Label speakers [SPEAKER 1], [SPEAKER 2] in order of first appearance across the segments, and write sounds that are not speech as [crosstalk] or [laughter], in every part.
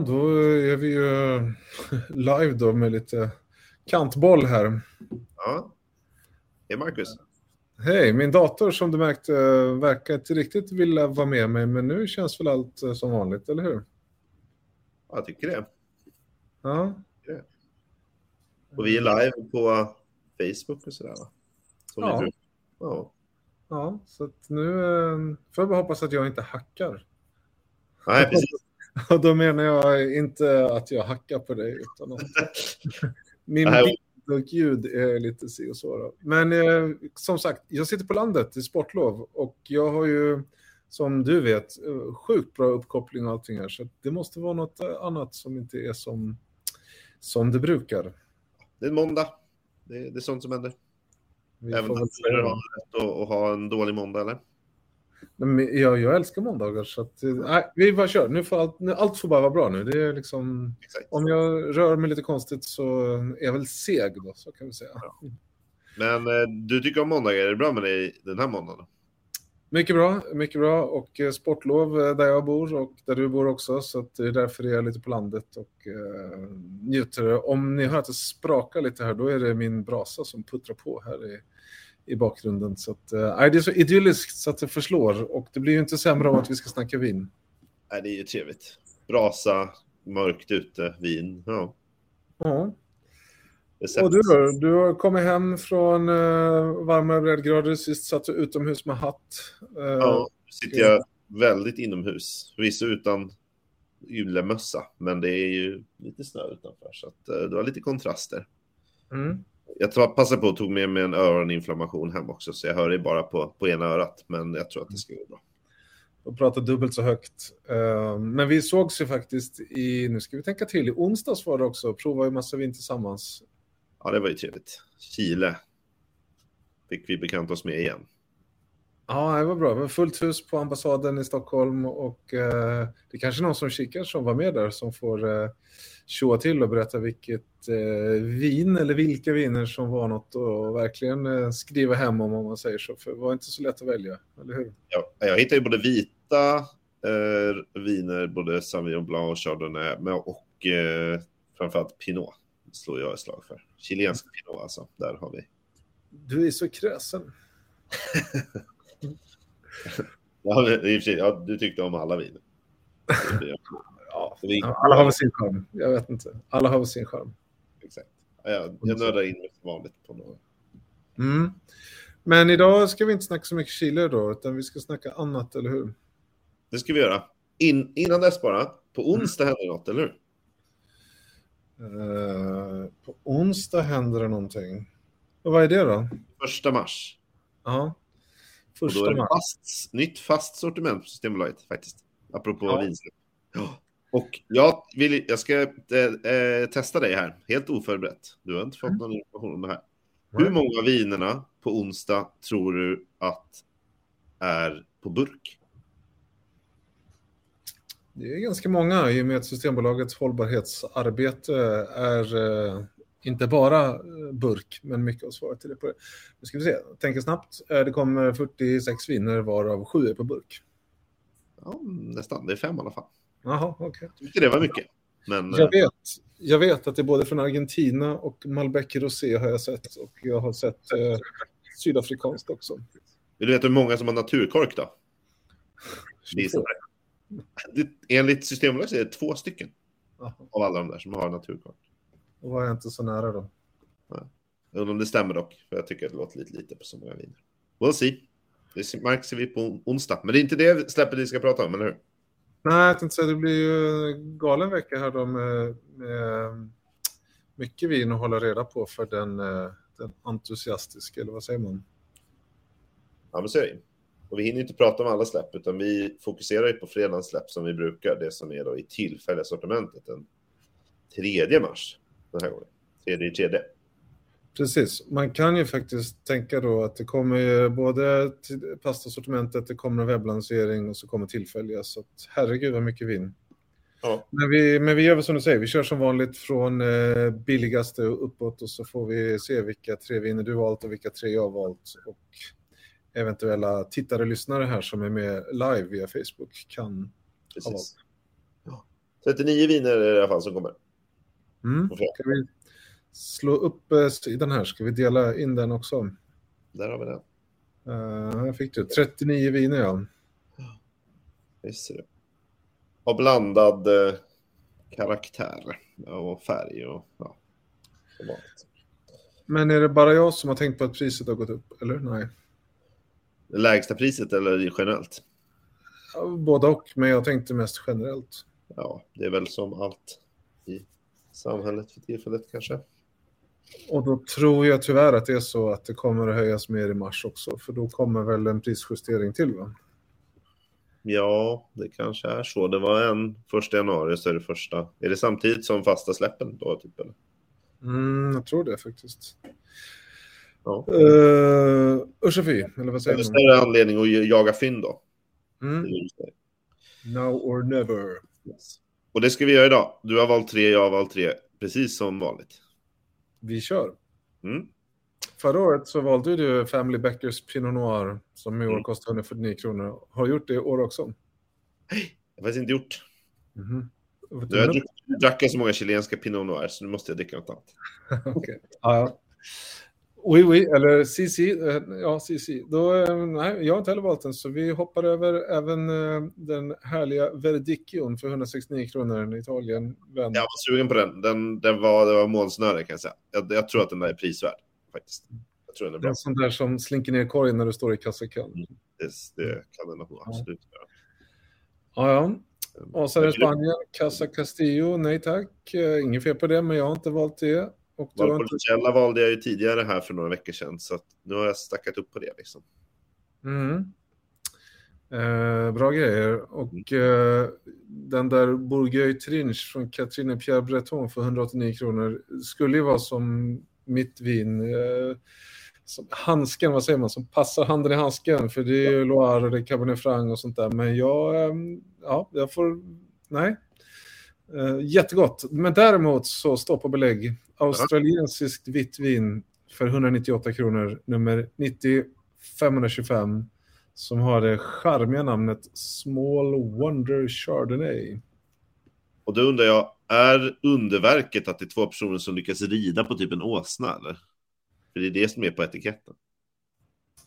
[SPEAKER 1] Ja, då är vi ju live då med lite kantboll här.
[SPEAKER 2] Ja. Hej Marcus.
[SPEAKER 1] Hej, min dator som du märkte verkar inte riktigt vilja vara med mig, men nu känns väl allt eh, som vanligt, eller hur?
[SPEAKER 2] Ja, jag tycker det.
[SPEAKER 1] Ja.
[SPEAKER 2] Och vi är live på Facebook och sådär va? Som
[SPEAKER 1] Ja.
[SPEAKER 2] Ja.
[SPEAKER 1] Ja, så nu eh, får jag bara hoppas att jag inte hackar.
[SPEAKER 2] Nej, precis.
[SPEAKER 1] Och då menar jag inte att jag hackar på dig, utan att [laughs] min bild och ljud är lite si och så. Men eh, som sagt, jag sitter på landet i sportlov och jag har ju, som du vet, eh, sjukt bra uppkoppling och allting här. Så det måste vara något eh, annat som inte är som, som det brukar.
[SPEAKER 2] Det är en måndag. Det är, det är sånt som händer.
[SPEAKER 1] Vi
[SPEAKER 2] Även datorer
[SPEAKER 1] se.
[SPEAKER 2] har rätt att ha en dålig måndag, eller?
[SPEAKER 1] Men jag, jag älskar måndagar så att, eh, nej, vi bara kör. Nu får allt, nu, allt får bara vara bra nu. Det är liksom,
[SPEAKER 2] Exakt.
[SPEAKER 1] om jag rör mig lite konstigt så är jag väl seg då, så kan vi säga.
[SPEAKER 2] Men eh, du tycker om måndagar. Är det bra med dig den här måndagen?
[SPEAKER 1] Mycket bra, mycket bra och eh, sportlov där jag bor och där du bor också så att det är därför jag är lite på landet och eh, njuter. Om ni hör att det sprakar lite här då är det min brasa som puttrar på här i, i bakgrunden. Så att, eh, det är så idylliskt så att det förslår och det blir ju inte sämre av att vi ska snacka vin.
[SPEAKER 2] Nej, det är ju trevligt. Brasa, mörkt ute, vin. Ja,
[SPEAKER 1] Ja. Och du då? Du har kommit hem från eh, varmare breddgrader, sist satt du utomhus med hatt. Eh,
[SPEAKER 2] Ja, nu sitter jag väldigt inomhus. Förvisso utan yllemössa, men det är ju lite snö utanför. Så att, eh, det var lite kontraster.
[SPEAKER 1] mm.
[SPEAKER 2] Jag passade på och tog med mig en öroninflammation hem också, så jag hör det bara på, på ena örat. Men jag tror att det ska gå bra.
[SPEAKER 1] och pratar dubbelt så högt. Eh, Men vi sågs ju faktiskt i, nu ska vi tänka till, i onsdags var det också, provade ju massa vin tillsammans.
[SPEAKER 2] Ja, det var ju trevligt. Chile fick vi bekanta oss med igen.
[SPEAKER 1] Ja, det var bra. Var fullt hus på ambassaden i Stockholm och eh, det är kanske någon som kikar som var med där som får eh, tjoa till och berätta vilket eh, vin eller vilka viner som var något och verkligen eh, skriva hem om om man säger så. För det var inte så lätt att välja, eller hur?
[SPEAKER 2] Ja, jag hittade ju både vita eh, viner, både Sauvignon Blanc och Chardonnay, men, och eh, framförallt Pinot slår jag ett slag för. Chilensk Pinot alltså, där har vi.
[SPEAKER 1] Du är så kräsen. [laughs] [laughs]
[SPEAKER 2] Ja, i och för sig, ja, du tyckte om alla viner. [laughs]
[SPEAKER 1] Ja,
[SPEAKER 2] blir-
[SPEAKER 1] alla har väl sin charm. Jag vet inte. Alla har väl sin charm.
[SPEAKER 2] Exakt. Ja, jag, jag nördar in mig som vanligt på några.
[SPEAKER 1] Mm. Men idag ska vi inte snacka så mycket Chile då, utan vi ska snacka annat, eller hur?
[SPEAKER 2] Det ska vi göra. In, innan dess bara, på onsdag händer något, eller hur?
[SPEAKER 1] Eh, på onsdag händer det någonting. Och vad är det då?
[SPEAKER 2] Första mars.
[SPEAKER 1] Ja.
[SPEAKER 2] Och då
[SPEAKER 1] Första
[SPEAKER 2] är det fast, nytt fast sortiment på Systembolaget faktiskt. Apropå
[SPEAKER 1] Ja.
[SPEAKER 2] vinsläpp. Och jag, vill, jag ska eh, eh, testa dig här, helt oförberett. Du har inte fått någon information om det här. Hur många av vinerna på onsdag tror du att är på burk?
[SPEAKER 1] Det är ganska många i och med att Systembolagets hållbarhetsarbete är eh, inte bara eh, burk, men mycket av svaret till det på det. Nu ska vi se, tänker snabbt. Eh, det kommer 46 viner varav 7 är på burk.
[SPEAKER 2] Ja, nästan. Det är fem i alla fall.
[SPEAKER 1] Jaha, okej.
[SPEAKER 2] Jag tyckte det var mycket. Men
[SPEAKER 1] Jag vet, jag vet att det är både från Argentina och Malbec Rosé har jag sett och jag har sett eh, sydafrikanskt också.
[SPEAKER 2] vill du veta hur många som har naturkork då? [laughs] Enligt Systembolaget är det två stycken
[SPEAKER 1] Jaha,
[SPEAKER 2] av alla de där som har naturkork.
[SPEAKER 1] Då var jag inte så nära då.
[SPEAKER 2] Jag undrar om det stämmer dock, för jag tycker att det låter lite lite på så många viner. We'll see. Det märks vi på onsdag. Men det är inte det släppet vi ska prata om, eller hur?
[SPEAKER 1] Nej, jag tänkte säga det blir ju en galen vecka här då med, med mycket vin att hålla reda på för den, eh, den entusiastiska, eller vad säger man?
[SPEAKER 2] Ja, men så är det. Och vi hinner inte prata om alla släpp, utan vi fokuserar ju på fredagens släpp som vi brukar. Det som är då i tillfälliga sortimentet den 3 mars. Den här gången. Tredje i tredje.
[SPEAKER 1] Precis, man kan ju faktiskt tänka då att det kommer ju både pastasortimentet, det kommer en webblansering och så kommer tillfälliga. Så att, herregud vad mycket vin.
[SPEAKER 2] Ja.
[SPEAKER 1] Men vi, men vi gör väl som du säger, vi kör som vanligt från eh, billigaste och uppåt och så får vi se vilka tre viner du valt och vilka tre jag har valt. Och eventuella tittare och lyssnare här som är med live via Facebook kan ha valt.
[SPEAKER 2] Precis. Ja. 39 viner är det i alla fall som kommer.
[SPEAKER 1] Mm. Ska vi slå upp eh, sidan här? Ska vi dela in den också?
[SPEAKER 2] Där har vi den.
[SPEAKER 1] Uh, här fick du 39 viner, ja.
[SPEAKER 2] Visst är det. Har blandad eh, karaktär och färg och ja.
[SPEAKER 1] Men är det bara jag som har tänkt på att priset har gått upp, eller? Nej.
[SPEAKER 2] Det lägsta priset eller generellt?
[SPEAKER 1] Ja, Både och, men jag tänkte mest generellt.
[SPEAKER 2] Ja, det är väl som allt i samhället för tillfället kanske.
[SPEAKER 1] Och då tror jag tyvärr att det är så att det kommer att höjas mer i mars också, för då kommer väl en prisjustering till, va?
[SPEAKER 2] Ja, det kanske är så. Det var en första januari så är det första. Är det samtidigt som fasta släppen då? Typ, eller?
[SPEAKER 1] Mm, jag tror det faktiskt.
[SPEAKER 2] Ja.
[SPEAKER 1] Uh, och fy, eller vad säger man?
[SPEAKER 2] större anledning att jaga fynd då.
[SPEAKER 1] Mm. Now or never.
[SPEAKER 2] Och det ska vi göra idag. Du har valt tre, jag har valt tre. Precis som vanligt.
[SPEAKER 1] Vi kör.
[SPEAKER 2] Mm.
[SPEAKER 1] Förra året så valde du Family Backers Pinot Noir som i år
[SPEAKER 2] Mm.
[SPEAKER 1] kostar 149 kronor. Har du gjort det i år också?
[SPEAKER 2] Har jag faktiskt inte gjort.
[SPEAKER 1] Vet
[SPEAKER 2] Du har druckit- drack så många chilenska Pinot Noir så nu måste jag dricka något annat. [laughs]
[SPEAKER 1] Okej. Ja, ja. Oui, oui, eller CC. eh, Ja, CC. Då, eh, nej, jag har inte heller valt den, så vi hoppar över även eh, den härliga Verdicchion för 169 kronor i Italien. Vän.
[SPEAKER 2] Jag var sugen på den. Den, den var, det var målsnöre kan jag säga. Jag, jag tror att den där är prisvärd faktiskt. Jag tror den är
[SPEAKER 1] Det är
[SPEAKER 2] bra.
[SPEAKER 1] en sån där som slinker ner i korgen när du står i kassakön.
[SPEAKER 2] Det, det kan den nog absolut göra.
[SPEAKER 1] Ja, ja.
[SPEAKER 2] Du-
[SPEAKER 1] Spanien, Casa Castillo, nej tack. Inget fel på det, men jag har inte valt det. Och inte...
[SPEAKER 2] Valpolicella valde jag ju tidigare här för några veckor sedan, så nu har jag stackat upp på det. Liksom.
[SPEAKER 1] Mm. Eh, bra grejer. Och eh, den där Bourgueil Trinch från Catherine Pierre Breton för 189 kronor skulle ju vara som mitt vin. Eh, som handsken, vad säger man, som passar handen i handsken. För det är ju Loire och det är Cabernet Franc och sånt där. Men jag, eh, ja, jag får, nej. Eh, jättegott. Men däremot så stopp och belägg. Australiensiskt vitt vin för 198 kronor, nummer 90 525 som har det charmiga namnet Small Wonder Chardonnay.
[SPEAKER 2] Och då undrar jag, är underverket att det är två personer som lyckas rida på typ en åsna, eller? För det är det som är på etiketten.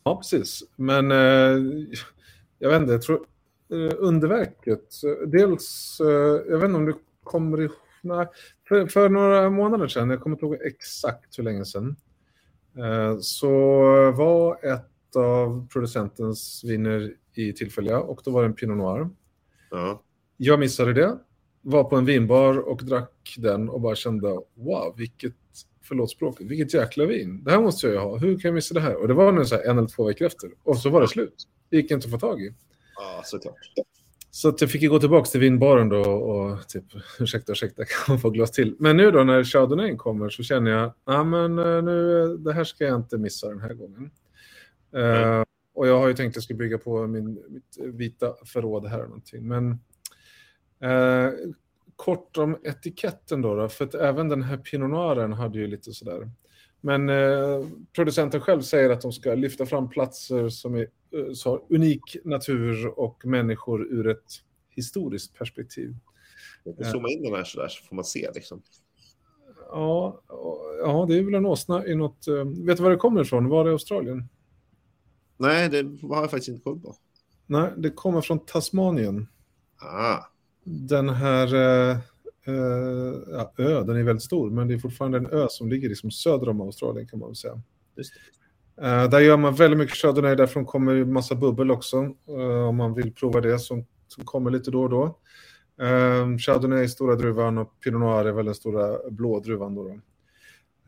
[SPEAKER 1] Ja, precis. Men eh, jag vet inte, jag tror eh, underverket, eh, dels, eh, jag vet inte om du kommer ihåg, för, för några månader sedan, jag kommer inte ihåg exakt hur länge sedan, eh, så var ett av producentens viner i tillfälliga och då var det en Pinot Noir.
[SPEAKER 2] Ja.
[SPEAKER 1] Jag missade det, var på en vinbar och drack den och bara kände wow, vilket, förlåt språket, vilket jäkla vin. Det här måste jag ju ha, hur kan jag missa det här? Och det var nu så en eller två veckor efter och så var det slut. Det gick inte att få tag i.
[SPEAKER 2] ja, såklart.
[SPEAKER 1] Så att jag fick ju gå tillbaka till vinbaren då och typ, [laughs] ursäkta, ursäkta, [laughs] kan man få glas till? Men nu då när Chardonnay kommer så känner jag, ja men eh, nu, det här ska jag inte missa den här gången. Eh, och jag har ju tänkt att jag ska bygga på min, mitt vita förråd här eller någonting. Men eh, kort om etiketten då, då, för att även den här Pinot Noiren hade ju lite sådär. Men eh, producenten själv säger att de ska lyfta fram platser som är, eh, så har unik natur och människor ur ett historiskt perspektiv.
[SPEAKER 2] Zooma in den här sådär så får man se liksom.
[SPEAKER 1] Ja, ja det är väl en åsna i något... eh, Vet du var det kommer ifrån? Var det Australien?
[SPEAKER 2] Nej, det har jag faktiskt inte koll på.
[SPEAKER 1] Nej, det kommer från Tasmanien.
[SPEAKER 2] Ah,
[SPEAKER 1] Den här ja, ö, den är väldigt stor, men det är fortfarande en ö som ligger liksom söder om Australien kan man väl säga. Eh, där gör man väldigt mycket chardonnay, därifrån kommer massa bubbel också, eh, om man vill prova det, som, som kommer lite då och då. Eh, chardonnay är stora druvan och Pinot Noir är väl den stora blå druvan då. då.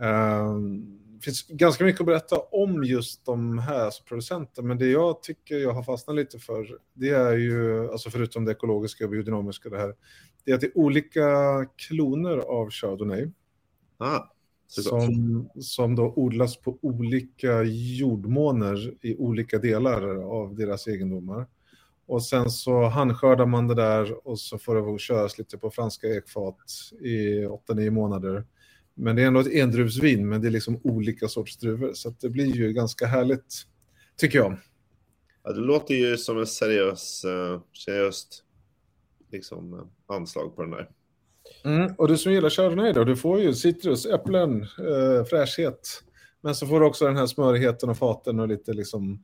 [SPEAKER 1] Eh, det finns ganska mycket att berätta om just de här producenten, men det jag tycker jag har fastnat lite för, det är ju, alltså förutom det ekologiska och biodynamiska det här, det är att det är olika kloner av chardonnay
[SPEAKER 2] Ah,
[SPEAKER 1] som, som då odlas på olika jordmåner i olika delar av deras egendomar. Och sen så handskördar man det där och så får det köras lite på franska ekfat i 8-9 månader. Men det är ändå ett endruvsvin, men det är liksom olika sorts druvor. Så det blir ju ganska härligt, tycker jag.
[SPEAKER 2] Ja, det låter ju som en seriös, uh, seriöst liksom, anslag på den där.
[SPEAKER 1] Mm, och du som gillar Chardonnay då, du får ju citrus, äpplen, eh, fräschhet. Men så får du också den här smörigheten och faten och lite liksom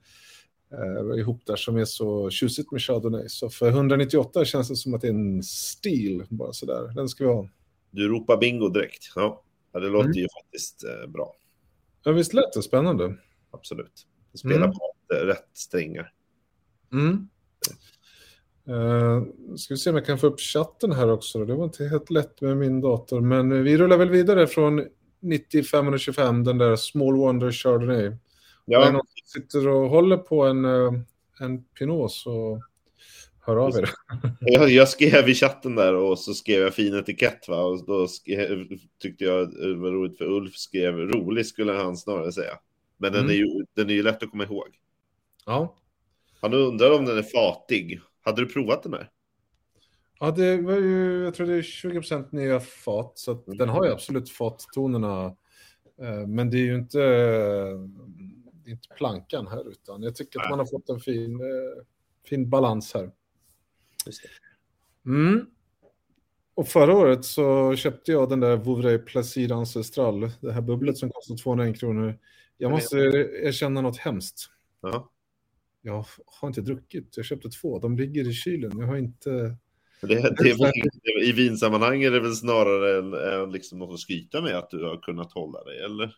[SPEAKER 1] eh, ihop där som är så tjusigt med Chardonnay. Så för 198 känns det som att det är en stil, bara sådär. Den ska vi ha.
[SPEAKER 2] Du ropar bingo direkt. Ja, ja det låter mm. ju faktiskt eh, bra.
[SPEAKER 1] Ja, visst lät det spännande?
[SPEAKER 2] Absolut. Det spelar mm. på rätt strängar.
[SPEAKER 1] Mm. Uh, ska vi se om jag kan få upp chatten här också. Det var inte helt lätt med min dator. Men vi rullar väl vidare från 9525, den där Small Wonder Chardonnay. Ja. Om någon sitter och håller på en, eh, en Pinot så hör av er. [laughs]
[SPEAKER 2] Jag, jag skrev i chatten där och så skrev jag fin etikett. Va? Och då skrev, tyckte jag det var roligt för Ulf skrev rolig skulle han snarare säga. Men den, mm. är ju, den är ju lätt att komma ihåg.
[SPEAKER 1] Ja.
[SPEAKER 2] Han undrar om den är fatig. Hade du provat den här?
[SPEAKER 1] Ja, det var ju, jag tror det är 20% nya fat, så mm. den har ju absolut fattonerna. Eh, men det är ju inte, är inte plankan här, utan jag tycker Nej. att man har fått en fin, eh, fin balans här. Mm. Och förra året så köpte jag den där Vouvray Placide Ancestral, det här bubblet som kostar 201 kronor. Jag måste erkänna något hemskt.
[SPEAKER 2] Ja.
[SPEAKER 1] Jag har inte druckit, jag köpte två, de ligger i kylen. Jag har inte
[SPEAKER 2] det, det väl, I vinsammanhang är det väl snarare en, en liksom något att skryta med att du har kunnat hålla dig, eller?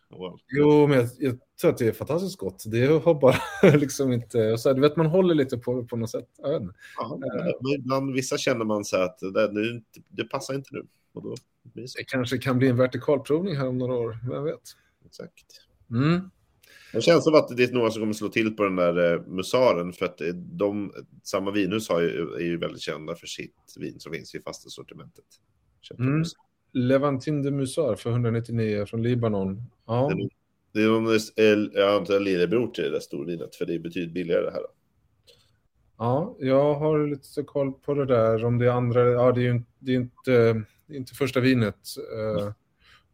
[SPEAKER 1] Jo, men jag, jag tror att det är fantastiskt gott. Det har bara [laughs] liksom inte... Så här, du vet, man håller lite på på något sätt. Ja,
[SPEAKER 2] men ibland, vissa känner man så att det, det, det passar inte nu. Och då
[SPEAKER 1] det, det kanske kan bli en vertikalprovning här om några år, vem vet?
[SPEAKER 2] Exakt.
[SPEAKER 1] Mm.
[SPEAKER 2] Det känns som att det är några som kommer slå till på den där eh, musaren för att de, samma vinhus har ju, är ju väldigt kända för sitt vin som finns i fasta sortimentet.
[SPEAKER 1] Mm. Levantine de Musar för 199 från Libanon. Ja.
[SPEAKER 2] Det, det är någon, jag antar lillebror till det där storvinet för det är betydligt billigare här. Då.
[SPEAKER 1] Ja, jag har lite koll på det där. Om det är andra, ja det är ju det är inte, det är inte första vinet. Mm.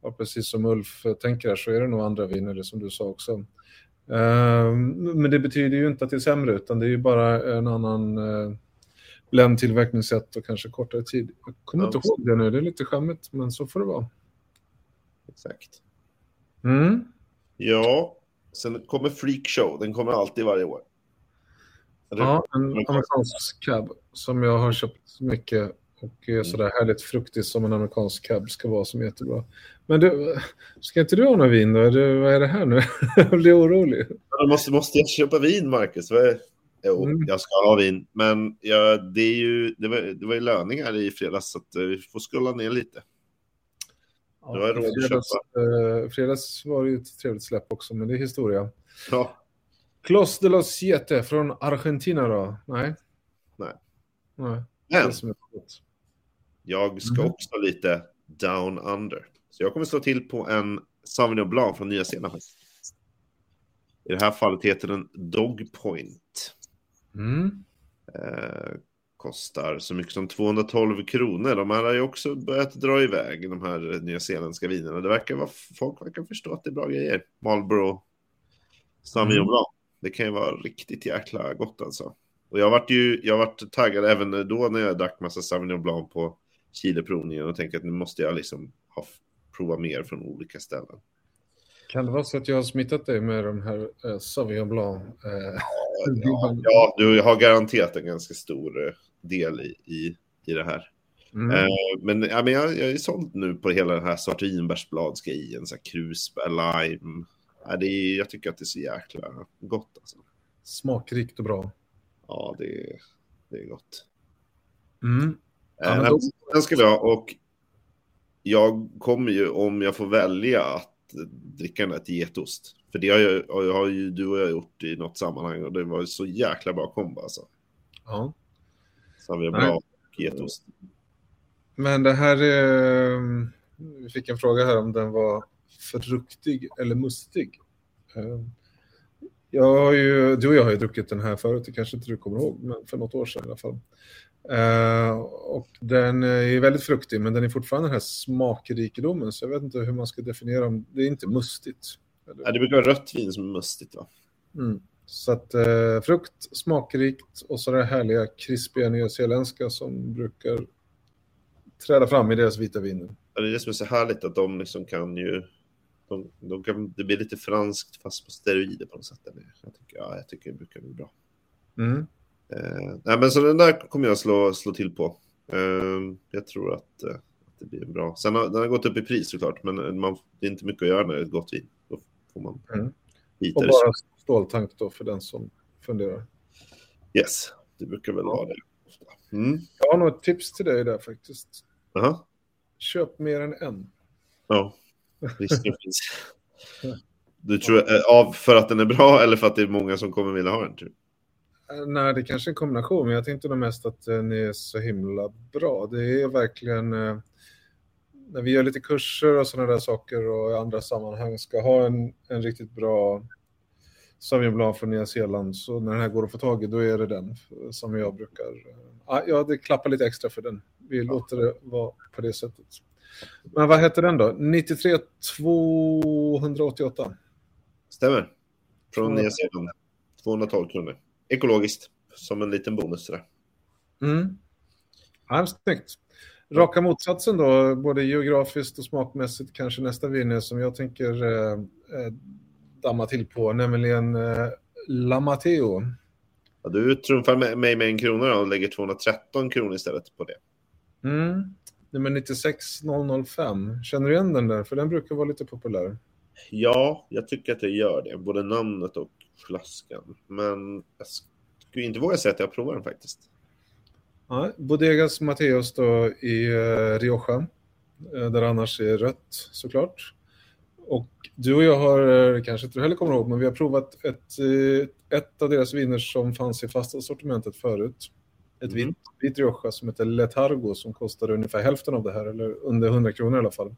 [SPEAKER 1] Uh, precis som Ulf tänker här så är det nog andra viner, som du sa också. Ehm, men det betyder ju inte att det är sämre, utan det är ju bara en annan uh, bländtillverkningssätt och kanske kortare tid. Jag kommer ja, inte ihåg det nu, det är lite skämmigt, men så får det vara.
[SPEAKER 2] Exakt.
[SPEAKER 1] Mm.
[SPEAKER 2] Ja, sen kommer Freak Show, den kommer alltid varje år.
[SPEAKER 1] Ja, en amerikansk cab som jag har köpt mycket och är sådär härligt fruktig som en amerikansk cab ska vara som är jättebra. Men du, ska inte du ha något vin då? Du, vad är det här nu? [laughs] jag blir orolig.
[SPEAKER 2] Ja, måste, måste jag köpa vin, Marcus? Är... Jo, mm. jag ska ha vin. Men ja, det, är ju, det, var, det var ju löningar i fredags, så att eh, vi får skulla ner lite.
[SPEAKER 1] Ja, det var råd fredags, eh, fredags var det ju ett trevligt släpp också, men det är historia.
[SPEAKER 2] Ja.
[SPEAKER 1] Clos de los Siete från Argentina då? Nej.
[SPEAKER 2] Nej.
[SPEAKER 1] Nej.
[SPEAKER 2] Men, jag ska mm. också lite down under. Så jag kommer slå till på en Sauvignon Blanc från Nya Zeeland. I det här fallet heter den Dog Point.
[SPEAKER 1] Mm.
[SPEAKER 2] Eh, kostar så mycket som 212 kronor. De här har ju också börjat dra iväg, de här nyzeeländska vinerna. Det verkar vara, folk verkar förstå att det är bra grejer. Marlboro, Sauvignon mm. Blanc. Det kan ju vara riktigt jäkla gott alltså. Och jag varit ju, jag varit taggad även då när jag drack massa Sauvignon Blanc på Chileprovningen och tänkte att nu måste jag liksom ha, prova mer från olika ställen.
[SPEAKER 1] Kan det vara så att jag har smittat dig med de här eh, Sauvignon Blanc? Eh,
[SPEAKER 2] ja, ja, du har garanterat en ganska stor eh, del i, i, i det här. Mm. Eh, men, ja, men jag, jag är såld nu på hela den här svartvinbärsbladsgrejen, så här krusbär, lime. Ja, det är, jag tycker att det är så jäkla gott. Alltså.
[SPEAKER 1] Smakrikt och bra.
[SPEAKER 2] Ja, det, det är gott.
[SPEAKER 1] Mm.
[SPEAKER 2] Ja, eh, då... Den ska vi ha och jag kommer ju, om jag får välja, att dricka den här till getost. För det har, jag, har ju du och jag gjort i något sammanhang och det var så jäkla bra kombo alltså.
[SPEAKER 1] Ja.
[SPEAKER 2] Så vi har bra getost.
[SPEAKER 1] Men det här är... Vi fick en fråga här om den var fruktig eller mustig. Eh, jag har ju, du och jag har ju druckit den här förut, det kanske inte du kommer ihåg, men för något år sedan i alla fall. Uh, och den är väldigt fruktig, men den är fortfarande den här smakrikedomen, så jag vet inte hur man ska definiera om det är inte mustigt.
[SPEAKER 2] Eller? Ja, det brukar vara rött vin som är mustigt, va?
[SPEAKER 1] Mm. Så att eh, frukt, smakrikt och så det härliga krispiga nyzeeländska som brukar träda fram i deras vita viner.
[SPEAKER 2] Ja, det är det som är så härligt att de liksom kan ju... De, de kan, det blir lite franskt fast på steroider på något sätt. Jag tycker, ja, jag tycker det brukar bli bra.
[SPEAKER 1] Mm.
[SPEAKER 2] Eh, nej, men så den där kommer jag slå, slå till på. Eh, jag tror att, eh, att det blir bra. Sen har den har gått upp i pris såklart, men man, det är inte mycket att göra när det är ett gott vin. Då får man
[SPEAKER 1] Mm. Och bara ståltank då för den som funderar.
[SPEAKER 2] Yes, det brukar väl vara det. Mm.
[SPEAKER 1] Jag har nog ett tips till dig där faktiskt.
[SPEAKER 2] Aha.
[SPEAKER 1] Köp mer än en.
[SPEAKER 2] Ja, risken finns. Du tror, av för att den är bra eller för att det är många som kommer vilja ha den?
[SPEAKER 1] Eh, Nej, det är kanske är en kombination, men jag tänkte nog mest att den är så himla bra. Det är verkligen, eh, när vi gör lite kurser och sådana där saker och i andra sammanhang ska ha en, en riktigt bra Sauvignon Blanc från Nya Zeeland, så när den här går att få tag i, då är det den som jag brukar... eh, Ja, det klappar lite extra för den. Vi låter det vara på det sättet. Men vad heter den då? 93 288.
[SPEAKER 2] Stämmer. Från
[SPEAKER 1] Ja.
[SPEAKER 2] Nya Zeeland. 212 kronor. Ekologiskt. Som en liten bonus. Sådär.
[SPEAKER 1] Mm. Ja, snyggt. Raka motsatsen då, både geografiskt och smakmässigt, kanske nästa vin som jag tänker eh, eh, damma till på, nämligen eh, La Matteo.
[SPEAKER 2] Ja, du trumfar mig med en krona och lägger 213 kronor istället på det.
[SPEAKER 1] Mm. Nummer 96005. Känner du igen den där? För den brukar vara lite populär.
[SPEAKER 2] Ja, jag tycker att jag gör det. Både namnet och flaskan. Men jag skulle inte våga säga att jag har provat den faktiskt.
[SPEAKER 1] Ja, Bodegas Matteos då i eh, Rioja, eh, där annars är rött såklart. Och du och jag har, eh, kanske inte du heller kommer ihåg, men vi har provat ett, ett av deras viner som fanns i fasta sortimentet förut. Ett
[SPEAKER 2] Mm.
[SPEAKER 1] vitt, vitt Rioja som heter Letargo som kostar ungefär hälften av det här, eller under 100 kronor i alla fall.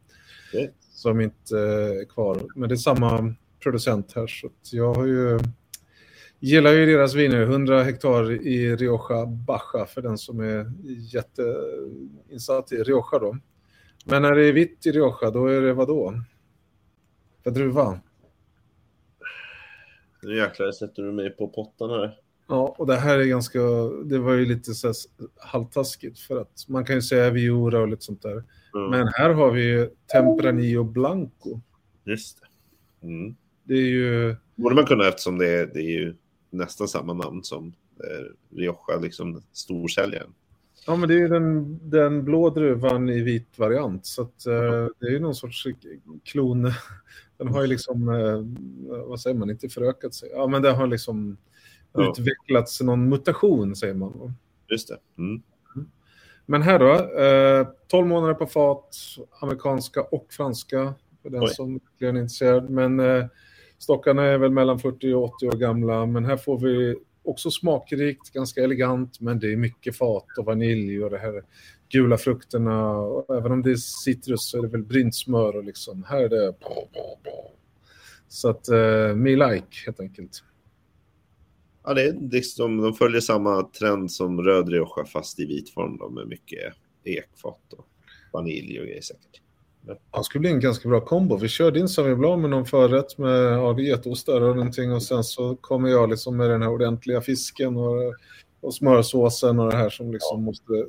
[SPEAKER 2] Okej.
[SPEAKER 1] Som inte är kvar. Men det är samma producent här, så jag har ju gillar ju deras viner, 100 hektar i Rioja Baja för den som är jätteinsatt i Rioja då. Men när det är vitt i Rioja, då är det vad då? För druva?
[SPEAKER 2] Nu jäklar sätter du mig på pottan här.
[SPEAKER 1] Ja, och det här är ganska, det var ju lite så halvtaskigt för att man kan ju säga Viura och lite sånt där.
[SPEAKER 2] Mm.
[SPEAKER 1] Men här har vi ju Tempranillo Blanco.
[SPEAKER 2] Just det. Mm.
[SPEAKER 1] Det är ju,
[SPEAKER 2] borde man kunna eftersom det är, det är ju nästan samma namn som eh, Rioja, liksom storsäljaren.
[SPEAKER 1] ja men det är ju den, den blå druvan i vit variant. Så att eh, det är ju någon sorts klon. [laughs] Den har ju liksom, eh, vad säger man, inte förökat sig. Ja men det har liksom
[SPEAKER 2] Ja.
[SPEAKER 1] utvecklats någon mutation säger man.
[SPEAKER 2] Just det. Mm.
[SPEAKER 1] Men här då, eh, 12 månader på fat, amerikanska och franska för den
[SPEAKER 2] Oj.
[SPEAKER 1] som är intresserad. Men eh, stockarna är väl mellan 40 och 80 år gamla. Men här får vi också smakrikt, ganska elegant, men det är mycket fat och vanilj och det här gula frukterna. Och även om det är citrus så är det väl brynt smör och liksom, här är det... Så att, uh, me like helt enkelt.
[SPEAKER 2] Ja, det är liksom, de följer samma trend som röd Rioja fast i vit form då, med mycket ekfat och vanilj och grejer säkert.
[SPEAKER 1] Ja, Det skulle bli en ganska bra kombo. Vi kör din Sauvignon Blanc med någon förrätt med ja, getostar och någonting och sen så kommer jag liksom med den här ordentliga fisken och, och smörsåsen och det här som liksom måste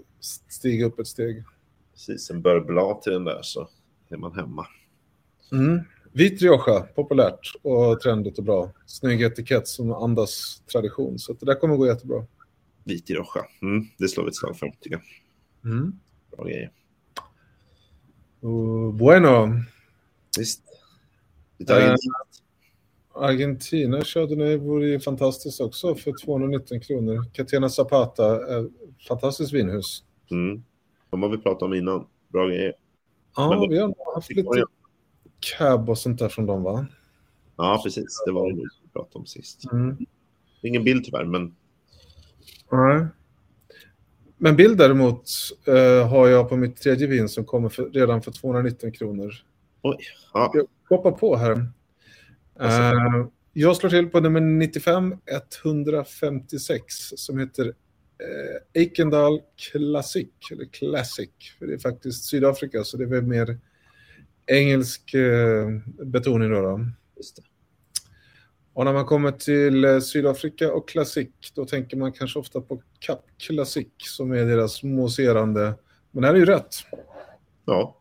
[SPEAKER 1] stiga upp ett steg.
[SPEAKER 2] Precis, en beurre till den där så är man hemma.
[SPEAKER 1] Mm. Vit Rioja, populärt och trendigt och bra. Snygg etikett som andas tradition. Så det där kommer gå jättebra.
[SPEAKER 2] Vit Rioja, mm, det slår vi ett slag för tycker jag.
[SPEAKER 1] Mm.
[SPEAKER 2] Bra grejer.
[SPEAKER 1] Och bueno,
[SPEAKER 2] Visst. Lite
[SPEAKER 1] Eh,
[SPEAKER 2] argentinskt.
[SPEAKER 1] Argentina körde ni, vore ju fantastiskt också för 219 kronor. Catena Zapata, eh, fantastiskt vinhus.
[SPEAKER 2] Mm. De har vi pratat om innan. Bra grejer.
[SPEAKER 1] Ja,
[SPEAKER 2] Men
[SPEAKER 1] vi har haft lite cab och sånt där från dem va?
[SPEAKER 2] Ja, precis. Det var det vi pratade om sist.
[SPEAKER 1] Mm.
[SPEAKER 2] Ingen bild tyvärr, men
[SPEAKER 1] Nej. Men bild däremot eh, har jag på mitt tredje vin som kommer för, redan för 219 kronor.
[SPEAKER 2] oj. Ja,
[SPEAKER 1] Jag hoppar på här. Eh, jag slår till på nummer 95 156 som heter eh, Eikendal Classic, eller Classic, för det är faktiskt Sydafrika så det är väl mer engelsk eh, betoning då. då.
[SPEAKER 2] just det.
[SPEAKER 1] Och när man kommer till eh, Sydafrika och Classic, då tänker man kanske ofta på Cup Classic som är deras mousserande. Men det här är ju rätt.
[SPEAKER 2] Ja,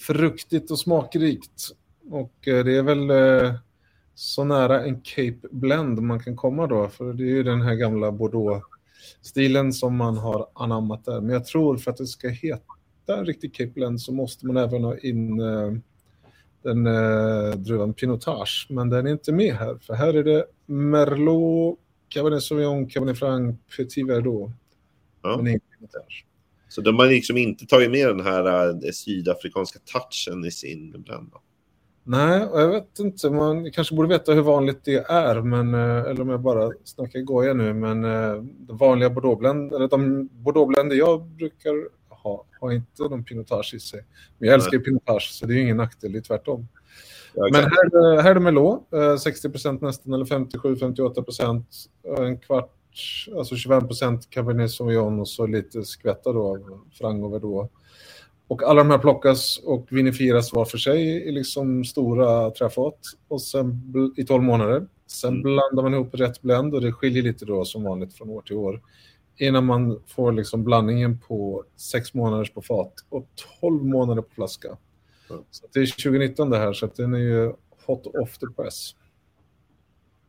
[SPEAKER 1] Fruktigt och smakrikt. Och eh, det är väl eh, så nära en Cape Blend man kan komma då, för det är ju den här gamla Bordeaux-stilen som man har anammat där. Men jag tror för att det ska heta en riktig Cape Blend så måste man även ha in den eh, druvan Pinotage, men den är inte med här, för här är det Merlot, Cabernet Sauvignon, Cabernet Franc, Petit Verdot.
[SPEAKER 2] ja.
[SPEAKER 1] Men ingen Pinotage.
[SPEAKER 2] Så de har liksom inte tagit med den här äh, sydafrikanska touchen i sin blend.
[SPEAKER 1] Nej, och jag vet inte, man kanske borde veta hur vanligt det är, men, eh, eller om jag bara snackar goja nu, men eh, de vanliga Bordeauxbländ, eller de Bordeauxbländer jag brukar ha, har inte någon Pinotage i sig. Men jag älskar ju Pinotage, så det är ju ingen nackdel, det är tvärtom.
[SPEAKER 2] Ja,
[SPEAKER 1] Men här, är det- här är det Merlot, eh, 60% nästan, eller 57-58 procent. En kvart, alltså 25 procent Cabernet Sauvignon och så lite skvätta då av Franc och Verdot. Och alla de här plockas och vinifieras var för sig i liksom stora träfat och sen i 12 månader. Sen
[SPEAKER 2] Mm.
[SPEAKER 1] blandar man ihop rätt blend och det skiljer lite då som vanligt från år till år. Innan man får liksom blandningen på 6 månaders på fat och 12 månader på flaska.
[SPEAKER 2] Mm.
[SPEAKER 1] Så det är 2019 det här, så att den är ju hot off the press.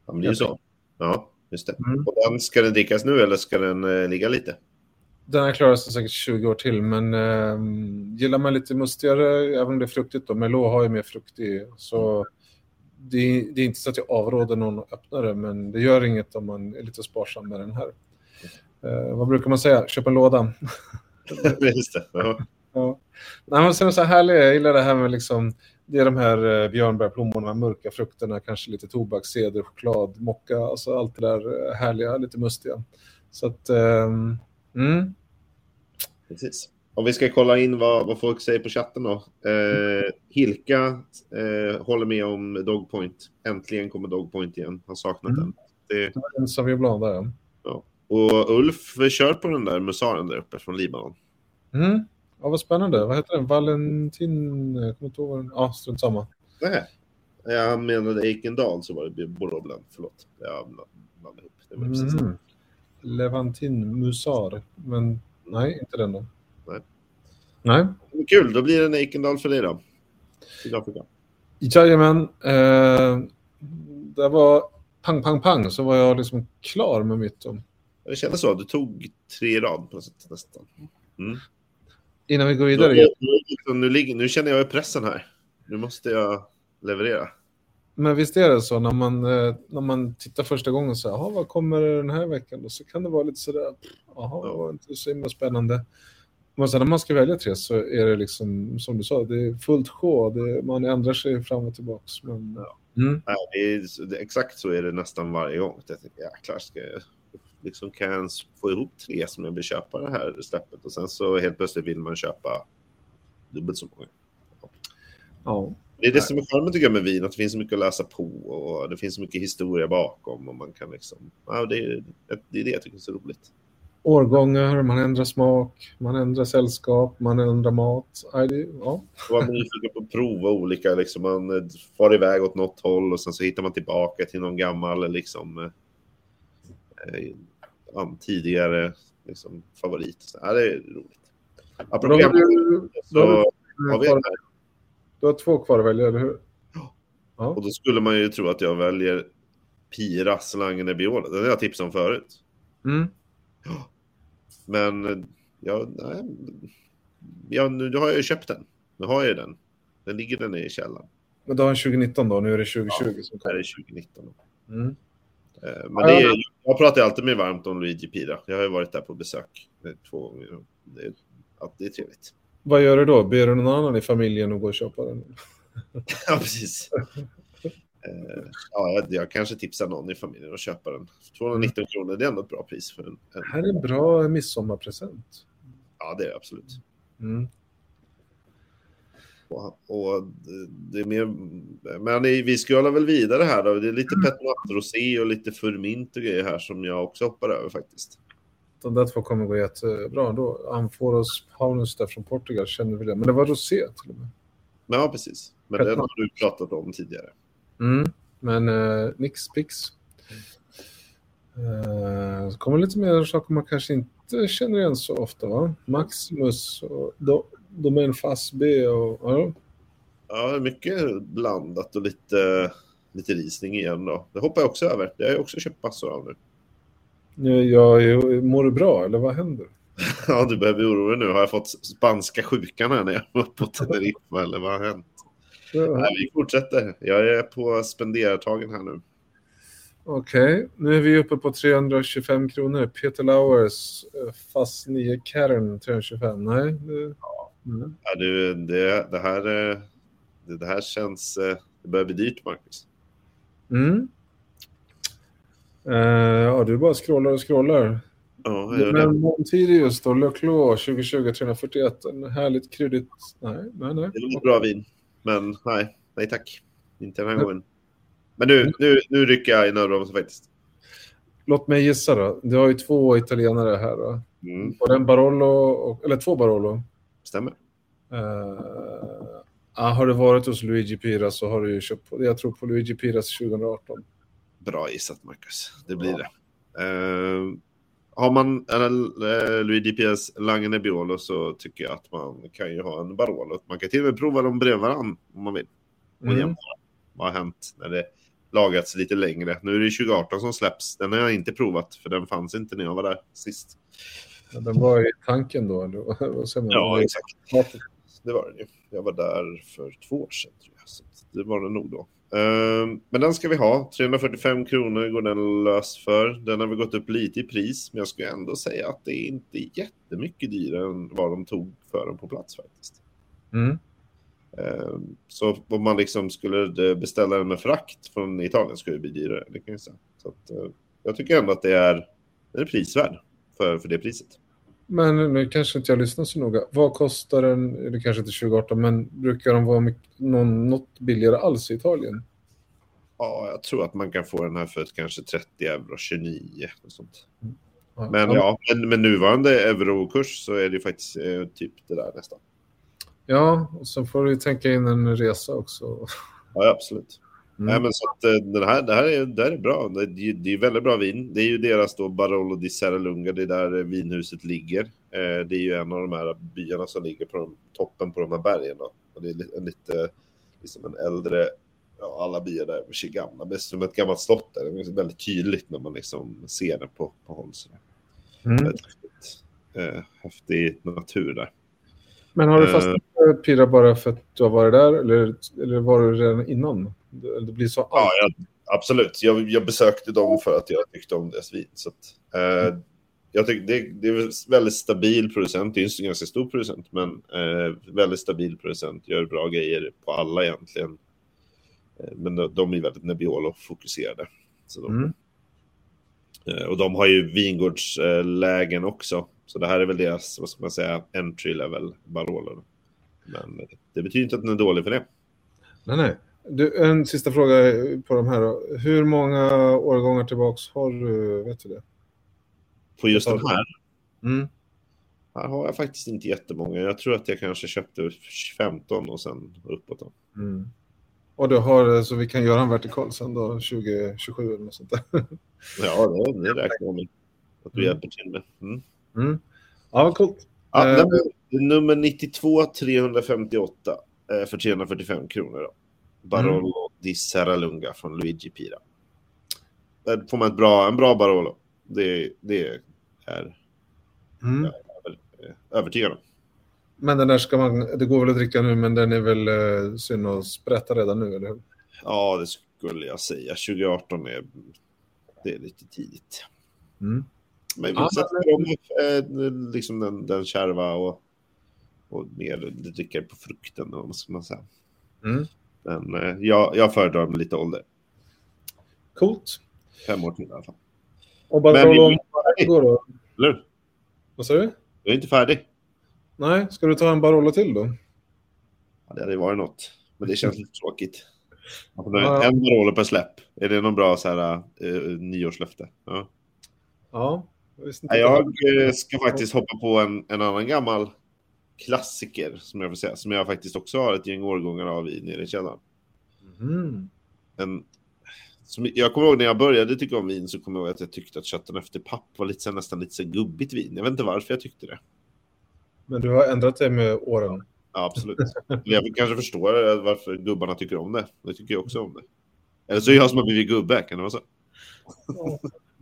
[SPEAKER 2] Ja, men det är ju så. Ja, just det.
[SPEAKER 1] Mm.
[SPEAKER 2] Och den, ska den drickas nu eller ska den eh, ligga lite?
[SPEAKER 1] Den här klarar sig säkert 20 år till, men eh, gillar man lite mustigare, även om det är fruktigt då, Merlot har ju mer frukt i, så det, är- det är inte så att jag avråder någon att öppna det, men det gör inget om man är lite sparsam med den här. Eh, vad brukar man säga? Köp en låda. [laughs]
[SPEAKER 2] just det. Ja.
[SPEAKER 1] Ja. Nej, men sen är så här härligt, jag gillar det här med liksom, det är de här eh, här mörka frukterna, kanske lite tobak, ceder, choklad, mocka, alltså allt det där eh, härliga, lite mustiga. Så att, ehm, mm.
[SPEAKER 2] Precis. Om vi ska kolla in vad, vad folk säger på chatten då. Eh, Hilka eh, håller med om Dogpoint. Äntligen kommer Dogpoint igen. Han saknat
[SPEAKER 1] Mm.
[SPEAKER 2] den. Det,
[SPEAKER 1] Sauvignon Blanc där, ja.
[SPEAKER 2] ja. Och Ulf kör på den där musaren där uppe från Libanon.
[SPEAKER 1] Mm. Ja, vad spännande. Vad heter den? Valentin? Jag kommer inte ihåg vad den... Ja, strunt samma.
[SPEAKER 2] Nej. Jag menade Eikendal så var det Bordeaux Förlåt. Jag blandade ihop. Det var precis.
[SPEAKER 1] Mm. Levantin Musar. Men nej, inte den då.
[SPEAKER 2] Nej.
[SPEAKER 1] Nej.
[SPEAKER 2] Kul, då blir det en Eikendal för dig då. Sydafrika.
[SPEAKER 1] Jajamän. Eh, det var pang, pang, pang så var jag liksom klar med mitt. Då.
[SPEAKER 2] Det kändes så. Du tog tre i rad på något sätt nästan. Mm.
[SPEAKER 1] Innan vi går
[SPEAKER 2] Nu,
[SPEAKER 1] vidare.
[SPEAKER 2] nu, nu, ligger- nu känner jag ju pressen här. Nu måste jag leverera.
[SPEAKER 1] Men visst är det så när man, eh, när man tittar första gången så här, "Jaha, vad kommer den här veckan då? Så kan det vara lite sådär, jaha, det var inte så himla spännande. Men sen när man ska välja tre så är det liksom, som du sa, det är fullt sjå. Det, man ändrar sig fram och tillbaks. Men, mm.
[SPEAKER 2] Nej, det är, det, exakt så är det nästan varje gång. Jag tänker, jäklar, ska jag liksom, kan jag ens få ihop tre som jag vill köpa det här släppet? Och sen så helt plötsligt vill man köpa dubbelt så många.
[SPEAKER 1] Ja.
[SPEAKER 2] Det är det som är charmen tycker jag med vin, att det finns så mycket att läsa på och det finns så mycket historia bakom. Och man kan liksom, ja, det, är, det är det jag tycker är så roligt.
[SPEAKER 1] Årgångar, man ändrar smak, man ändrar sällskap, man ändrar mat. Det, ja.
[SPEAKER 2] Man är nyfiken på att prova olika, liksom, man eh, far iväg åt något håll och sen så hittar man tillbaka till någon gammal liksom, an- tidigare liksom, favorit. Så, ja, det är roligt.
[SPEAKER 1] Då
[SPEAKER 2] Apropå gammal,
[SPEAKER 1] du,
[SPEAKER 2] så
[SPEAKER 1] då har
[SPEAKER 2] vi
[SPEAKER 1] du,
[SPEAKER 2] här.
[SPEAKER 1] du har två kvar att välja, eller hur? Ja.
[SPEAKER 2] Och då skulle man ju tro att jag väljer Pira Slangen Nebbiolo. Den har jag tipsat om förut.
[SPEAKER 1] Mm.
[SPEAKER 2] Men ja, nej, ja, nu har jag ju köpt den. Nu har jag ju den. Den ligger den i källaren.
[SPEAKER 1] Men då har en 2019 då, nu är det 2020 som
[SPEAKER 2] Det här
[SPEAKER 1] kommer.
[SPEAKER 2] är 2019.
[SPEAKER 1] Mm.
[SPEAKER 2] Eh, Men det är, jag pratar alltid med varmt om Luigi Pira. Jag har ju varit där på besök två gånger. Det är, ja, det är trevligt.
[SPEAKER 1] Vad gör du då? Ber du någon annan i familjen att gå och köpa den? [laughs]
[SPEAKER 2] Ja, precis. Eh, Ja, jag, jag kanske tipsar någon i familjen att köpa den. 219 kronor, det är ändå ett bra pris för en.
[SPEAKER 1] Det
[SPEAKER 2] en
[SPEAKER 1] här är en bra midsommarpresent.
[SPEAKER 2] ja, det är det absolut.
[SPEAKER 1] Mm.
[SPEAKER 2] Och, och det är mer, men vi scrollar väl vidare här då. Det är lite Pet Nat Rosé och lite Furmint och grejer här som jag också hoppar över faktiskt.
[SPEAKER 1] De där två kommer gå jättebra ändå. Amphoros Paulus där från Portugal känner vi det. Men det var rosé till och med.
[SPEAKER 2] Ja, precis. Men
[SPEAKER 1] Pet
[SPEAKER 2] den har du pratat om tidigare.
[SPEAKER 1] Mm. Men eh, nix pix. Eh, så kommer lite mer saker man kanske inte känner igen så ofta. Va? Maximus och Do Domain Fast B och ja.
[SPEAKER 2] Ja, mycket blandat och lite, lite risning igen då. Det hoppar jag också över. Det har jag också köpt massor av nu.
[SPEAKER 1] Jag, jag, mår du bra eller vad händer? [laughs]
[SPEAKER 2] Ja, du behöver oroa dig nu. Har jag fått spanska sjukan här när jag var på Teneriffa eller vad har hänt?
[SPEAKER 1] Ja.
[SPEAKER 2] Nej, vi fortsätter. Jag är på spenderartagen här nu.
[SPEAKER 1] Okej, nu är vi uppe på 325 kronor. Peter Lauers, eh, fast 9 Karen 325. Nej, det, nej.
[SPEAKER 2] Ja, du, det, det, här, eh, det, det här känns... eh, Det börjar bli dyrt, Marcus.
[SPEAKER 1] Mm. Eh, ja, du bara scrollar och scrollar.
[SPEAKER 2] Ja.
[SPEAKER 1] Men Montirius då, Leclos 2020 341. En härligt kryddigt... Nej, nej, nej.
[SPEAKER 2] Det är bra vin. Men nej, nej tack. Inte den här gången. Men nu, nu, nu rycker jag i nödbromsen faktiskt.
[SPEAKER 1] Låt mig gissa då. Du har ju två italienare här då.
[SPEAKER 2] Mm,
[SPEAKER 1] Och den Barolo, och, eller två Barolo.
[SPEAKER 2] stämmer.
[SPEAKER 1] Eh, ah, har du varit hos Luigi Pira så har du ju köpt, jag tror på Luigi Piras 2018.
[SPEAKER 2] Bra gissat, Marcus. Det blir det. Eh, har man eller, uh, Luigi Pias Lange Nebbiolo så tycker jag att man kan ju ha en Barolo. Man kan till och med prova dem bredvid varandra om man vill. Och
[SPEAKER 1] Mm.
[SPEAKER 2] jämföra vad har hänt när det lagrats lite längre. Nu är det 2018 som släpps. Den har jag inte provat för den fanns inte när jag var där sist.
[SPEAKER 1] Ja, Den var i tanken då?
[SPEAKER 2] Ja, exakt. Det var den ju. Jag var där för två år sedan. Så det var den nog då. Ehm, men den ska vi ha. 345 kronor går den lös för. Den har väl gått upp lite i pris, men jag skulle ändå säga att det är inte jättemycket dyrare än vad de tog för den på plats faktiskt.
[SPEAKER 1] Mm.
[SPEAKER 2] Ehm, så om man liksom skulle beställa den med frakt från Italien skulle det bli dyrare. Det kan jag säga. Så att, eh, jag tycker ändå att det är, det är prisvärd för, för det priset.
[SPEAKER 1] Men nu kanske inte jag lyssnar så noga. Vad kostar den, det kanske inte 2018, men brukar de vara mycket, någon, något billigare alls i Italien?
[SPEAKER 2] Ja, jag tror att man kan få den här för kanske 30 euro, 29 och sånt.
[SPEAKER 1] Ja.
[SPEAKER 2] Men ja, men med nuvarande eurokurs så är det faktiskt eh, typ det där nästan.
[SPEAKER 1] Ja, och så får du tänka in en resa också.
[SPEAKER 2] Ja, absolut.
[SPEAKER 1] Mm.
[SPEAKER 2] Nej, men så att eh, den här, det här är, det här är bra. Det, är- det är väldigt bra vin. Det är ju deras då Barolo di Serralunga, det är där eh, vinhuset ligger. Eh, det är ju en av de här byarna som ligger på de, toppen på de här bergen. Då. Och det är en lite, liksom en äldre, ja, alla byar där är gamla, men som ett gammalt slott där. Det är väldigt tydligt när man liksom ser det på, på håll.
[SPEAKER 1] Mm.
[SPEAKER 2] Väldigt. Eh, häftig natur där.
[SPEAKER 1] Men har du
[SPEAKER 2] Eh.
[SPEAKER 1] fastnat för Pira bara för att du har varit där, eller, eller var du redan innan? Det, det blir så allt.
[SPEAKER 2] Ja, jag, absolut. Jag, jag besökte dem för att jag tyckte om deras vin. Så att, eh, jag tycker det, det är en väldigt stabil producent. Det är en ganska stor producent, men eh, väldigt stabil producent. Gör bra grejer på alla egentligen. Eh, men de, de är väldigt Nebbiolo-fokuserade. Så de,
[SPEAKER 1] Mm.
[SPEAKER 2] eh, och de har ju vingårdslägen också. Så det här är väl deras, vad ska man säga, entry level Barolo. Men det betyder inte att den är dålig för det.
[SPEAKER 1] Nej, nej. Du, en sista fråga på de här då. Hur många årgångar tillbaks har du, vet du det?
[SPEAKER 2] På just den här
[SPEAKER 1] Mm.
[SPEAKER 2] Här har jag faktiskt inte jättemånga. Jag tror att jag kanske köpte 15 och sen uppåt. Då.
[SPEAKER 1] Mm. Och du har, så vi kan göra en vertikal sen då, 2027 eller något sånt där.
[SPEAKER 2] Ja, det, det räknar jag med att du
[SPEAKER 1] Mm.
[SPEAKER 2] hjälper till med. Mm.
[SPEAKER 1] Mm. Ja, coolt.
[SPEAKER 2] Ja,
[SPEAKER 1] Eh,
[SPEAKER 2] nummer 92 358 eh, för 345 kronor. Då. Barolo di Serralunga från Luigi Pira. Där får man ett bra, en bra Barolo. Det, det är
[SPEAKER 1] Mm.
[SPEAKER 2] jag är övertygad om.
[SPEAKER 1] Men den där ska man, det går väl att dricka nu, men den är väl eh, synd att sprätta redan nu, eller hur?
[SPEAKER 2] Ja, det skulle jag säga. 2018 är, det är lite tidigt.
[SPEAKER 1] Mm.
[SPEAKER 2] Men
[SPEAKER 1] Ja,
[SPEAKER 2] sätter om eh, liksom den, den kärva och, och mer dricka på frukten, vad ska man säga.
[SPEAKER 1] Mm.
[SPEAKER 2] Men eh, jag, jag föredrar med lite ålder.
[SPEAKER 1] Coolt.
[SPEAKER 2] Fem år till i alla fall.
[SPEAKER 1] Och Barolo går då?
[SPEAKER 2] Eller?
[SPEAKER 1] Vad sa du?
[SPEAKER 2] Jag är inte färdig.
[SPEAKER 1] Nej, ska du ta en Barolo till då?
[SPEAKER 2] Ja, det hade varit något. Men det känns lite tråkigt. En roller per släpp. Är det någon bra så här, eh, nyårslöfte? Ja.
[SPEAKER 1] Ja. Jag, det
[SPEAKER 2] Jag eh, ska faktiskt hoppa på en, en annan gammal klassiker som jag får säga. Som jag faktiskt också har ett gäng årgångar av i nere i källaren.
[SPEAKER 1] Mhm.
[SPEAKER 2] En, som, jag kommer ihåg när jag började tycka om vin så kommer jag ihåg att jag tyckte att Chateauneuf de Pape var lite, så här, nästan lite så gubbigt vin. Jag vet inte varför jag tyckte det.
[SPEAKER 1] Men du har ändrat dig med åren.
[SPEAKER 2] Ja, absolut. jag kanske förstår varför gubbarna tycker om det. Jag tycker också om det. Eller så är jag som har blivit gubbe, kan det vara så?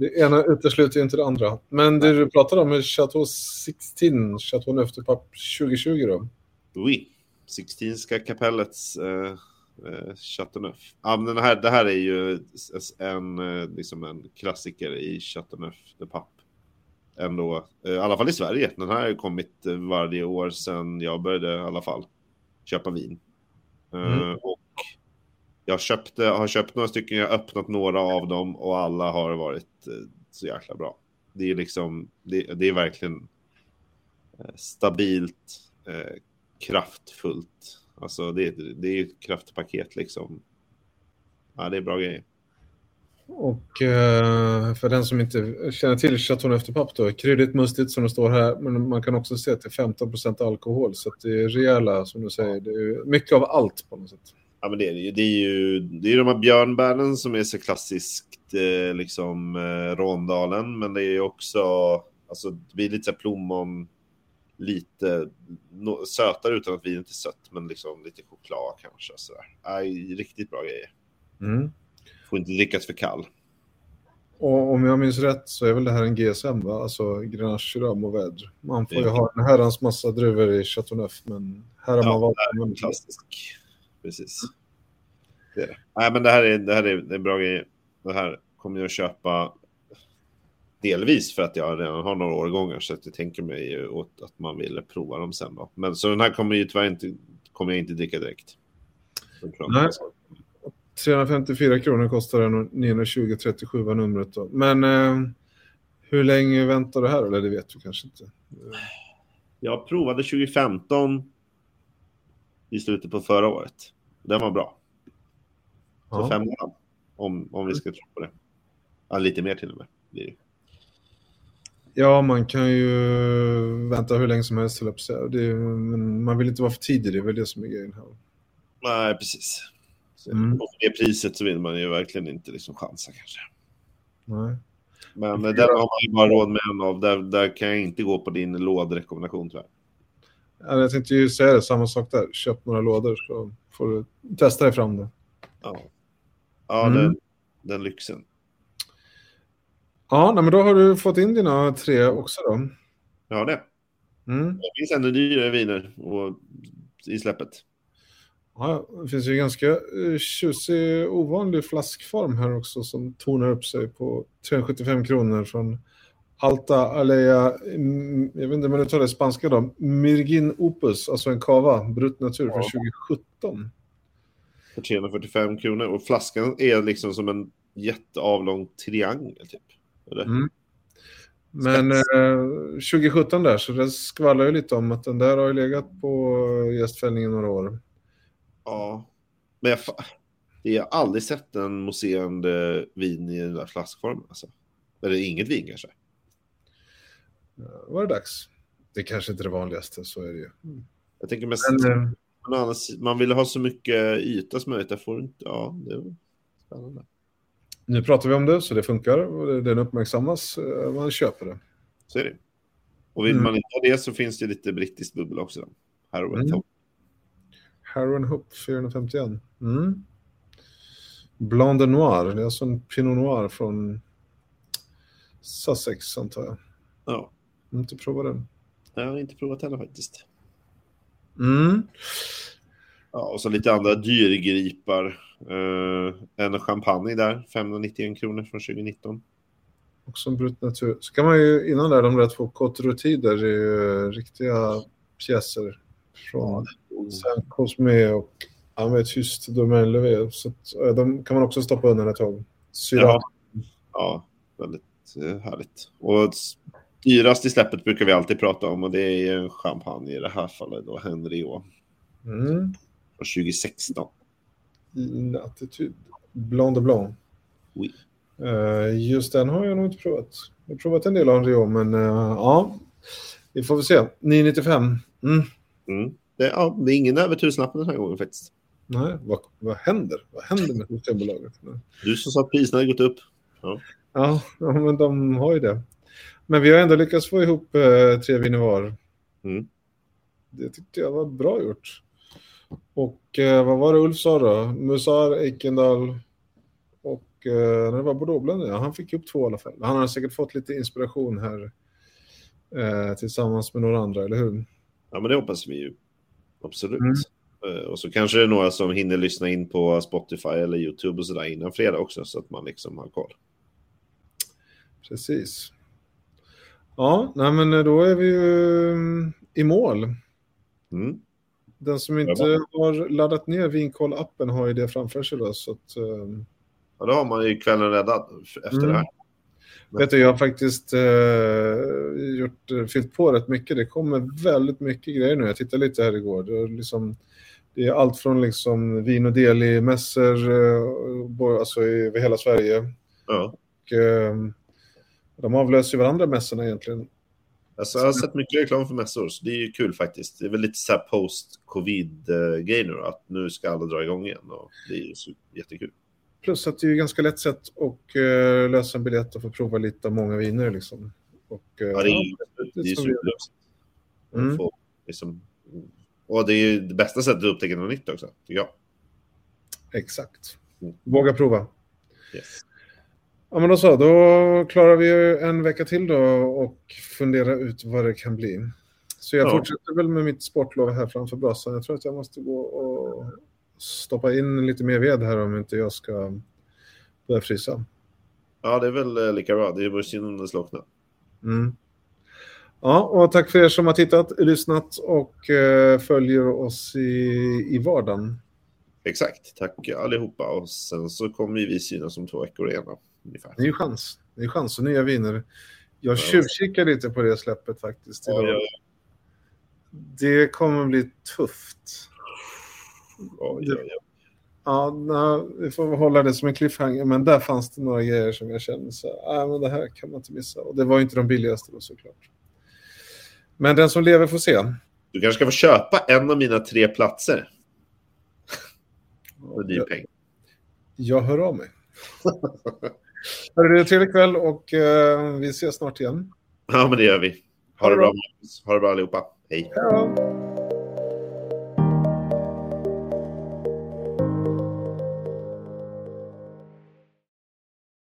[SPEAKER 1] Det ena utesluter ju inte det andra. Men det du pratade om är Chateau 16, Chateau Neuf de Pape 2020 då?
[SPEAKER 2] Oui, Sixtinska kapellets eh, eh, Chateauneuf. Ja, men den här, det här är ju en, eh, liksom en klassiker i Chateauneuf de Pape. Ändå, eh, i alla fall i Sverige. Den här har kommit eh, varje år sedan jag började i alla fall köpa vin. Mm. Jag köpte, har köpt några stycken, jag har öppnat några av dem och alla har varit eh, så jäkla bra. Det är liksom, det, det är verkligen eh, stabilt, eh, kraftfullt. Alltså det, det är ett kraftpaket liksom. Ja, det är bra grejer.
[SPEAKER 1] Och eh, för den som inte känner till Chateau efter papp då, kryddigt, mustigt som det står här, men man kan också se att det är 15% alkohol, så det är rejäla, som du säger, det är mycket av allt på något sätt.
[SPEAKER 2] Ja, men det är det ju. Det är ju det är de här björnbären som är så klassiskt, eh, liksom eh, Råndalen, men det är ju också, alltså det blir lite så plommon, lite no, sötare utan att vinet är sött, men liksom lite choklad kanske. Sådär. Aj, riktigt bra grejer.
[SPEAKER 1] Mm.
[SPEAKER 2] Får inte drickas för kall.
[SPEAKER 1] Och om jag minns rätt så är väl det här en GSM, va? alltså Grenache Röm Mourvedre. Man får ju ha en herrans massa druvor i Chateauneuf, men här har ja, man valt
[SPEAKER 2] en klassisk. Precis. Det är det. Nej, men det här är, det här är, det är bra grejer. Det här kommer jag köpa Delvis för att jag redan har några årgångar så att jag tänker mig åt att man vill prova dem sen då. Men så den här kommer ju tyvärr inte, kommer jag inte dricka direkt.
[SPEAKER 1] Nej. 354 kronor kostar den och 920 37 var numret då. Men eh, hur länge väntar du här eller det vet du kanske inte?
[SPEAKER 2] Jag provade 2015 i slutet på förra året. Den var bra. Så ja. fem år om, om vi ska tro på det. Ja, lite mer till och med.
[SPEAKER 1] Ja, man kan ju vänta hur länge som helst, det, men man vill inte vara för tidig, det är väl det som är grejen här.
[SPEAKER 2] Nej, precis. Mm. Och för det priset så vill man ju verkligen inte liksom chansa kanske.
[SPEAKER 1] Nej.
[SPEAKER 2] Men den har man ju bara råd med en av. Där, där kan jag inte gå på din lådrekommendation tyvärr.
[SPEAKER 1] Ja, jag tänkte ju säga det, samma sak där. Köp några lådor så får du testa dig fram det.
[SPEAKER 2] Ja, ja mm. den, den lyxen.
[SPEAKER 1] Ja, nej, men då har du fått in dina tre också då.
[SPEAKER 2] Ja, det.
[SPEAKER 1] Mm.
[SPEAKER 2] Det finns ändå dyrare viner och, i släppet.
[SPEAKER 1] Ja, det finns ju ganska eh, tjusig, ovanlig flaskform här också som tonar upp sig på 375 kronor från Alta Alea, mm, jag vet inte om jag uttalar det spanska då, Mirgin Opus, alltså en kava, brut natur ja. från 2017.
[SPEAKER 2] För 345 kronor och flaskan är liksom som en jätteavlång triangel typ.
[SPEAKER 1] Mm. Men eh, 2017 där, så det skvallrar ju lite om att den där har ju legat på gästfällningen några år.
[SPEAKER 2] Ja, men jag, jag har aldrig sett en mousserande vin i den där flaskformen. Alltså. Eller inget vin kanske.
[SPEAKER 1] Var det dags. Det kanske inte är det vanligaste, så är det ju.
[SPEAKER 2] Mm. Jag tänker mest, men, äh, man vill ha så mycket yta som möjligt. Jag får inte, ja, det är spännande.
[SPEAKER 1] Nu pratar vi om det, så det funkar och den uppmärksammas. Eh, man köper det.
[SPEAKER 2] Så är det. Och vill mm. man inte ha det så finns det lite brittiskt bubbel också. Harrow mm. Hope.
[SPEAKER 1] Harrow Hope 451. Mm. Blanc de Noir, det är alltså en Pinot Noir från Sussex antar jag.
[SPEAKER 2] Ja.
[SPEAKER 1] Inte provat den.
[SPEAKER 2] Jag har inte provat heller faktiskt.
[SPEAKER 1] Mm.
[SPEAKER 2] Ja, och så lite andra dyrgripar. Uh, en champagne där, 591 kronor från 2019.
[SPEAKER 1] Också en brut natur. Så kan man ju innan där, de där två där är riktiga pjäser från ja. Saint Cosme och Amethyst Domaine Levé. Så att, de kan man också stoppa undan ett tag.
[SPEAKER 2] Syra. Ja. ja, väldigt uh, härligt. Och dyrast i släppet brukar vi alltid prata om och det är champagne i det här fallet då, Henriot.
[SPEAKER 1] Mm.
[SPEAKER 2] Från 2016.
[SPEAKER 1] Attityd. Blanc de Blanc.
[SPEAKER 2] Oui.
[SPEAKER 1] Uh, just den har jag nog inte provat. Jag har provat en del av Rio, men uh, ja, vi får väl se. 995. Mm.
[SPEAKER 2] Mm. Det, ja, det är ingen över tusenlappen den här gången faktiskt.
[SPEAKER 1] Nej, vad, vad händer? Vad händer med Systembolaget?
[SPEAKER 2] Du som sa att priserna hade gått upp.
[SPEAKER 1] Ja. ja, men de har ju det. Men vi har ändå lyckats få ihop eh, tre viner var.
[SPEAKER 2] Mm.
[SPEAKER 1] Det tyckte jag var bra gjort. Och eh, vad var det Ulf sa då? Musar, Eikendal och eh, det var Bordeauxblend, ja, han fick upp två i alla fall. Han har säkert fått lite inspiration här eh, tillsammans med några andra, eller hur?
[SPEAKER 2] Ja, men det hoppas vi ju. Absolut. Mm. Eh, och så kanske det är några som hinner lyssna in på Spotify eller YouTube och sådär innan fredag också så att man liksom har koll.
[SPEAKER 1] Precis. Ja, nej men då är vi ju mm, i mål.
[SPEAKER 2] Mm.
[SPEAKER 1] Den som inte har laddat ner Vinkoll-appen har ju det framför sig då, så att... Um...
[SPEAKER 2] Ja, då har man ju kvällen räddad efter mm. det här.
[SPEAKER 1] Vet du, jag har faktiskt uh, gjort, fyllt på rätt mycket. Det kommer väldigt mycket grejer nu. Jag tittade lite här igår. Det är, liksom, det är allt från liksom vin och deli-mässor uh, alltså över hela Sverige.
[SPEAKER 2] Ja.
[SPEAKER 1] Och, uh, de avlöser ju varandra mässorna egentligen.
[SPEAKER 2] Alltså, jag har sett mycket reklam för mässor, så det är ju kul faktiskt. Det är väl lite så här post-covid-grej nu, att nu ska alla dra igång igen och det är ju jättekul.
[SPEAKER 1] Plus att det är ju ganska lätt sätt att uh, lösa en biljett och få prova lite av många viner liksom. Och, uh,
[SPEAKER 2] ja, det är ju superlöst. Mm. Liksom, och det är ju det bästa sättet att upptäcka något nytt också, tycker jag.
[SPEAKER 1] Exakt. Mm. Våga prova.
[SPEAKER 2] Yes.
[SPEAKER 1] Ja, men då så. Då klarar vi en vecka till då och fundera ut vad det kan bli. Så jag ja. fortsätter väl med mitt sportlov här framför brasan. Jag tror att jag måste gå och stoppa in lite mer ved här om inte jag ska börja frysa.
[SPEAKER 2] Ja, det är väl eh, lika bra. Det är bara synd om det slocknar.
[SPEAKER 1] Mm. Ja, och tack för er som har tittat, lyssnat och eh, följer oss i, i vardagen.
[SPEAKER 2] Exakt, tack allihopa. Och sen så kommer vi synas om två veckor igen.
[SPEAKER 1] Ungefär. Det är ju chans. Det är chans och nya viner. Jag tjuvkikar lite på det släppet faktiskt.
[SPEAKER 2] Ja, ja,
[SPEAKER 1] Det kommer bli tufft.
[SPEAKER 2] Ja, ja, ja.
[SPEAKER 1] Ja, na, vi får hålla det som en cliffhanger, men där fanns det några grejer som jag kände så ah, men det här kan man inte missa. Och det var inte de billigaste då såklart. Men den som lever får se.
[SPEAKER 2] Du kanske ska få köpa en av mina tre platser. För din peng.
[SPEAKER 1] Jag hör av mig. [laughs] Hörru, trevlig kväll och uh, vi ses snart igen.
[SPEAKER 2] Ja, men det gör vi. Ha det bra. Ha det bra allihopa. Hej.
[SPEAKER 1] Ja.